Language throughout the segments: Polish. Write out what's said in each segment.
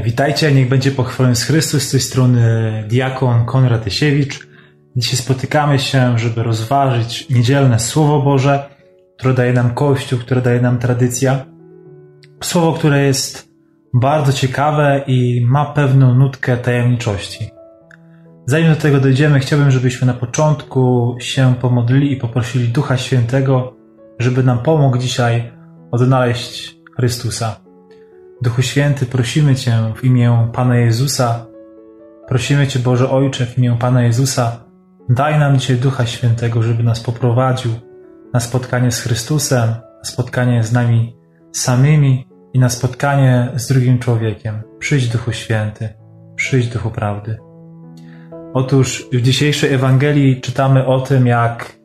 Witajcie, niech będzie pochwalony Chrystus z tej strony diakon Konrad Esiewicz. Dzisiaj spotykamy się, żeby rozważyć niedzielne Słowo Boże, które daje nam Kościół, które daje nam tradycja. Słowo, które jest bardzo ciekawe i ma pewną nutkę tajemniczości. Zanim do tego dojdziemy, chciałbym, żebyśmy na początku się pomodlili i poprosili Ducha Świętego, żeby nam pomógł dzisiaj odnaleźć Chrystusa. Duchu Święty, prosimy Cię w imię Pana Jezusa, prosimy Cię, Boże Ojcze, w imię Pana Jezusa, daj nam dzisiaj Ducha Świętego, żeby nas poprowadził na spotkanie z Chrystusem, na spotkanie z nami samymi i na spotkanie z drugim człowiekiem. Przyjdź Duchu Święty, przyjdź Duchu Prawdy. Otóż w dzisiejszej Ewangelii czytamy o tym, jak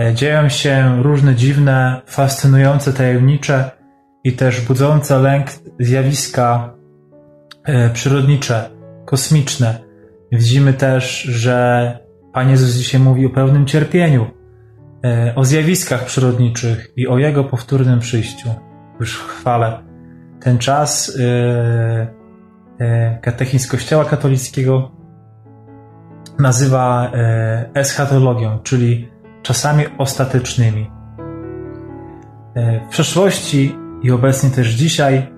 e, dzieją się różne dziwne, fascynujące, tajemnicze i też budzące lęk zjawiska e, przyrodnicze, kosmiczne. Widzimy też, że Pan Jezus dzisiaj mówi o pewnym cierpieniu, e, o zjawiskach przyrodniczych i o Jego powtórnym przyjściu. Już chwalę. Ten czas katechizm Kościoła katolickiego nazywa e, eschatologią, czyli czasami ostatecznymi. E, w przeszłości i obecnie też dzisiaj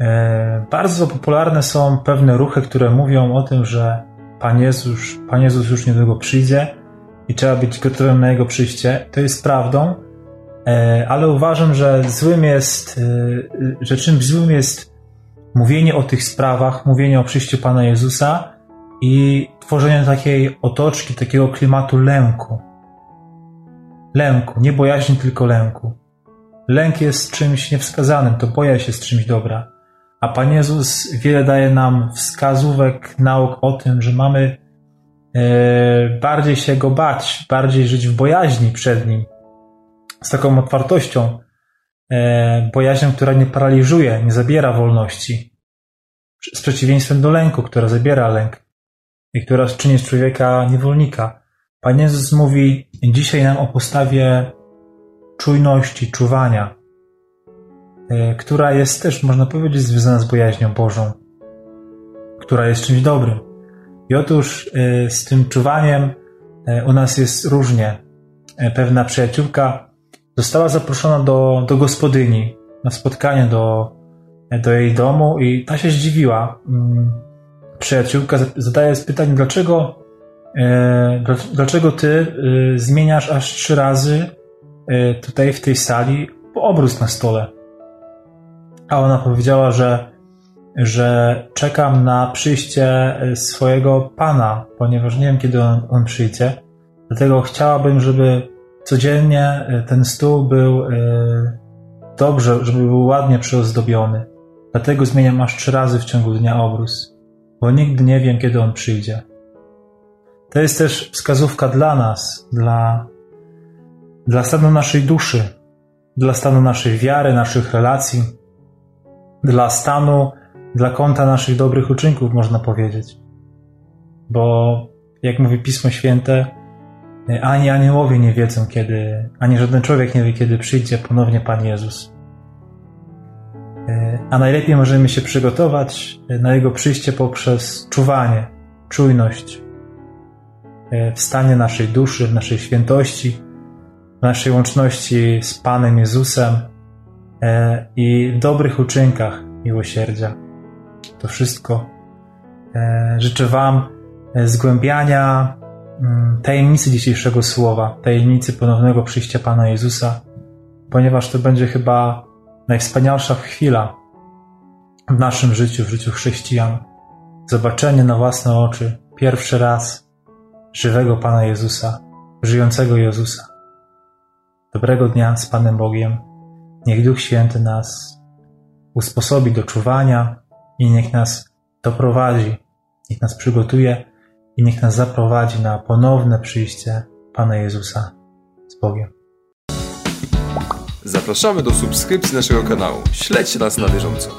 e, bardzo popularne są pewne ruchy, które mówią o tym, że Pan Jezus, Pan Jezus już niedługo przyjdzie i trzeba być gotowym na Jego przyjście. To jest prawdą, ale uważam, że złym jest, że czymś złym jest mówienie o tych sprawach, mówienie o przyjściu Pana Jezusa, i tworzenie takiej otoczki, takiego klimatu lęku. Lęku, nie bojaźni, tylko lęku. Lęk jest czymś niewskazanym, to bojaźń jest czymś dobra. A Pan Jezus wiele daje nam wskazówek, nauk o tym, że mamy e, bardziej się Go bać, bardziej żyć w bojaźni przed Nim. Z taką otwartością, e, bojaźnią, która nie paraliżuje, nie zabiera wolności. Z przeciwieństwem do lęku, która zabiera lęk i która czyni z człowieka niewolnika. Pan Jezus mówi dzisiaj nam o postawie czujności, czuwania, e, która jest też, można powiedzieć, związana z bojaźnią Bożą, która jest czymś dobrym. I otóż e, z tym czuwaniem e, u nas jest różnie. Pewna przyjaciółka została zaproszona do, do gospodyni na spotkanie do, do jej domu i ta się zdziwiła mm, przyjaciółka zadaje pytanie, dlaczego, dlaczego ty e, zmieniasz aż trzy razy tutaj w tej sali obrus na stole? A ona powiedziała, że, że czekam na przyjście swojego pana, ponieważ nie wiem, kiedy on, on przyjdzie. Dlatego chciałabym, żeby codziennie ten stół był dobrze, żeby był ładnie przyozdobiony. Dlatego zmieniam aż trzy razy w ciągu dnia obrus bo nigdy nie wiem, kiedy on przyjdzie. To jest też wskazówka dla nas, dla, dla stanu naszej duszy, dla stanu naszej wiary, naszych relacji, dla stanu, dla konta naszych dobrych uczynków, można powiedzieć. Bo, jak mówi Pismo Święte, ani aniołowie nie wiedzą, kiedy, ani żaden człowiek nie wie, kiedy przyjdzie ponownie Pan Jezus. A najlepiej możemy się przygotować na Jego przyjście poprzez czuwanie, czujność e, w stanie naszej duszy, w naszej świętości, naszej łączności z Panem Jezusem e, i dobrych uczynkach miłosierdzia. To wszystko. E, życzę Wam zgłębiania mm, tajemnicy dzisiejszego słowa, tajemnicy ponownego przyjścia Pana Jezusa, ponieważ to będzie chyba najwspanialsza chwila w naszym życiu, w życiu chrześcijan. Zobaczenie na własne oczy, pierwszy raz żywego Pana Jezusa, żyjącego Jezusa. Dobrego dnia z Panem Bogiem. Niech Duch Święty nas usposobi do czuwania i niech nas doprowadzi, niech nas przygotuje i niech nas zaprowadzi na ponowne przyjście Pana Jezusa z Bogiem. Zapraszamy do subskrypcji naszego kanału. Śledźcie nas na bieżąco.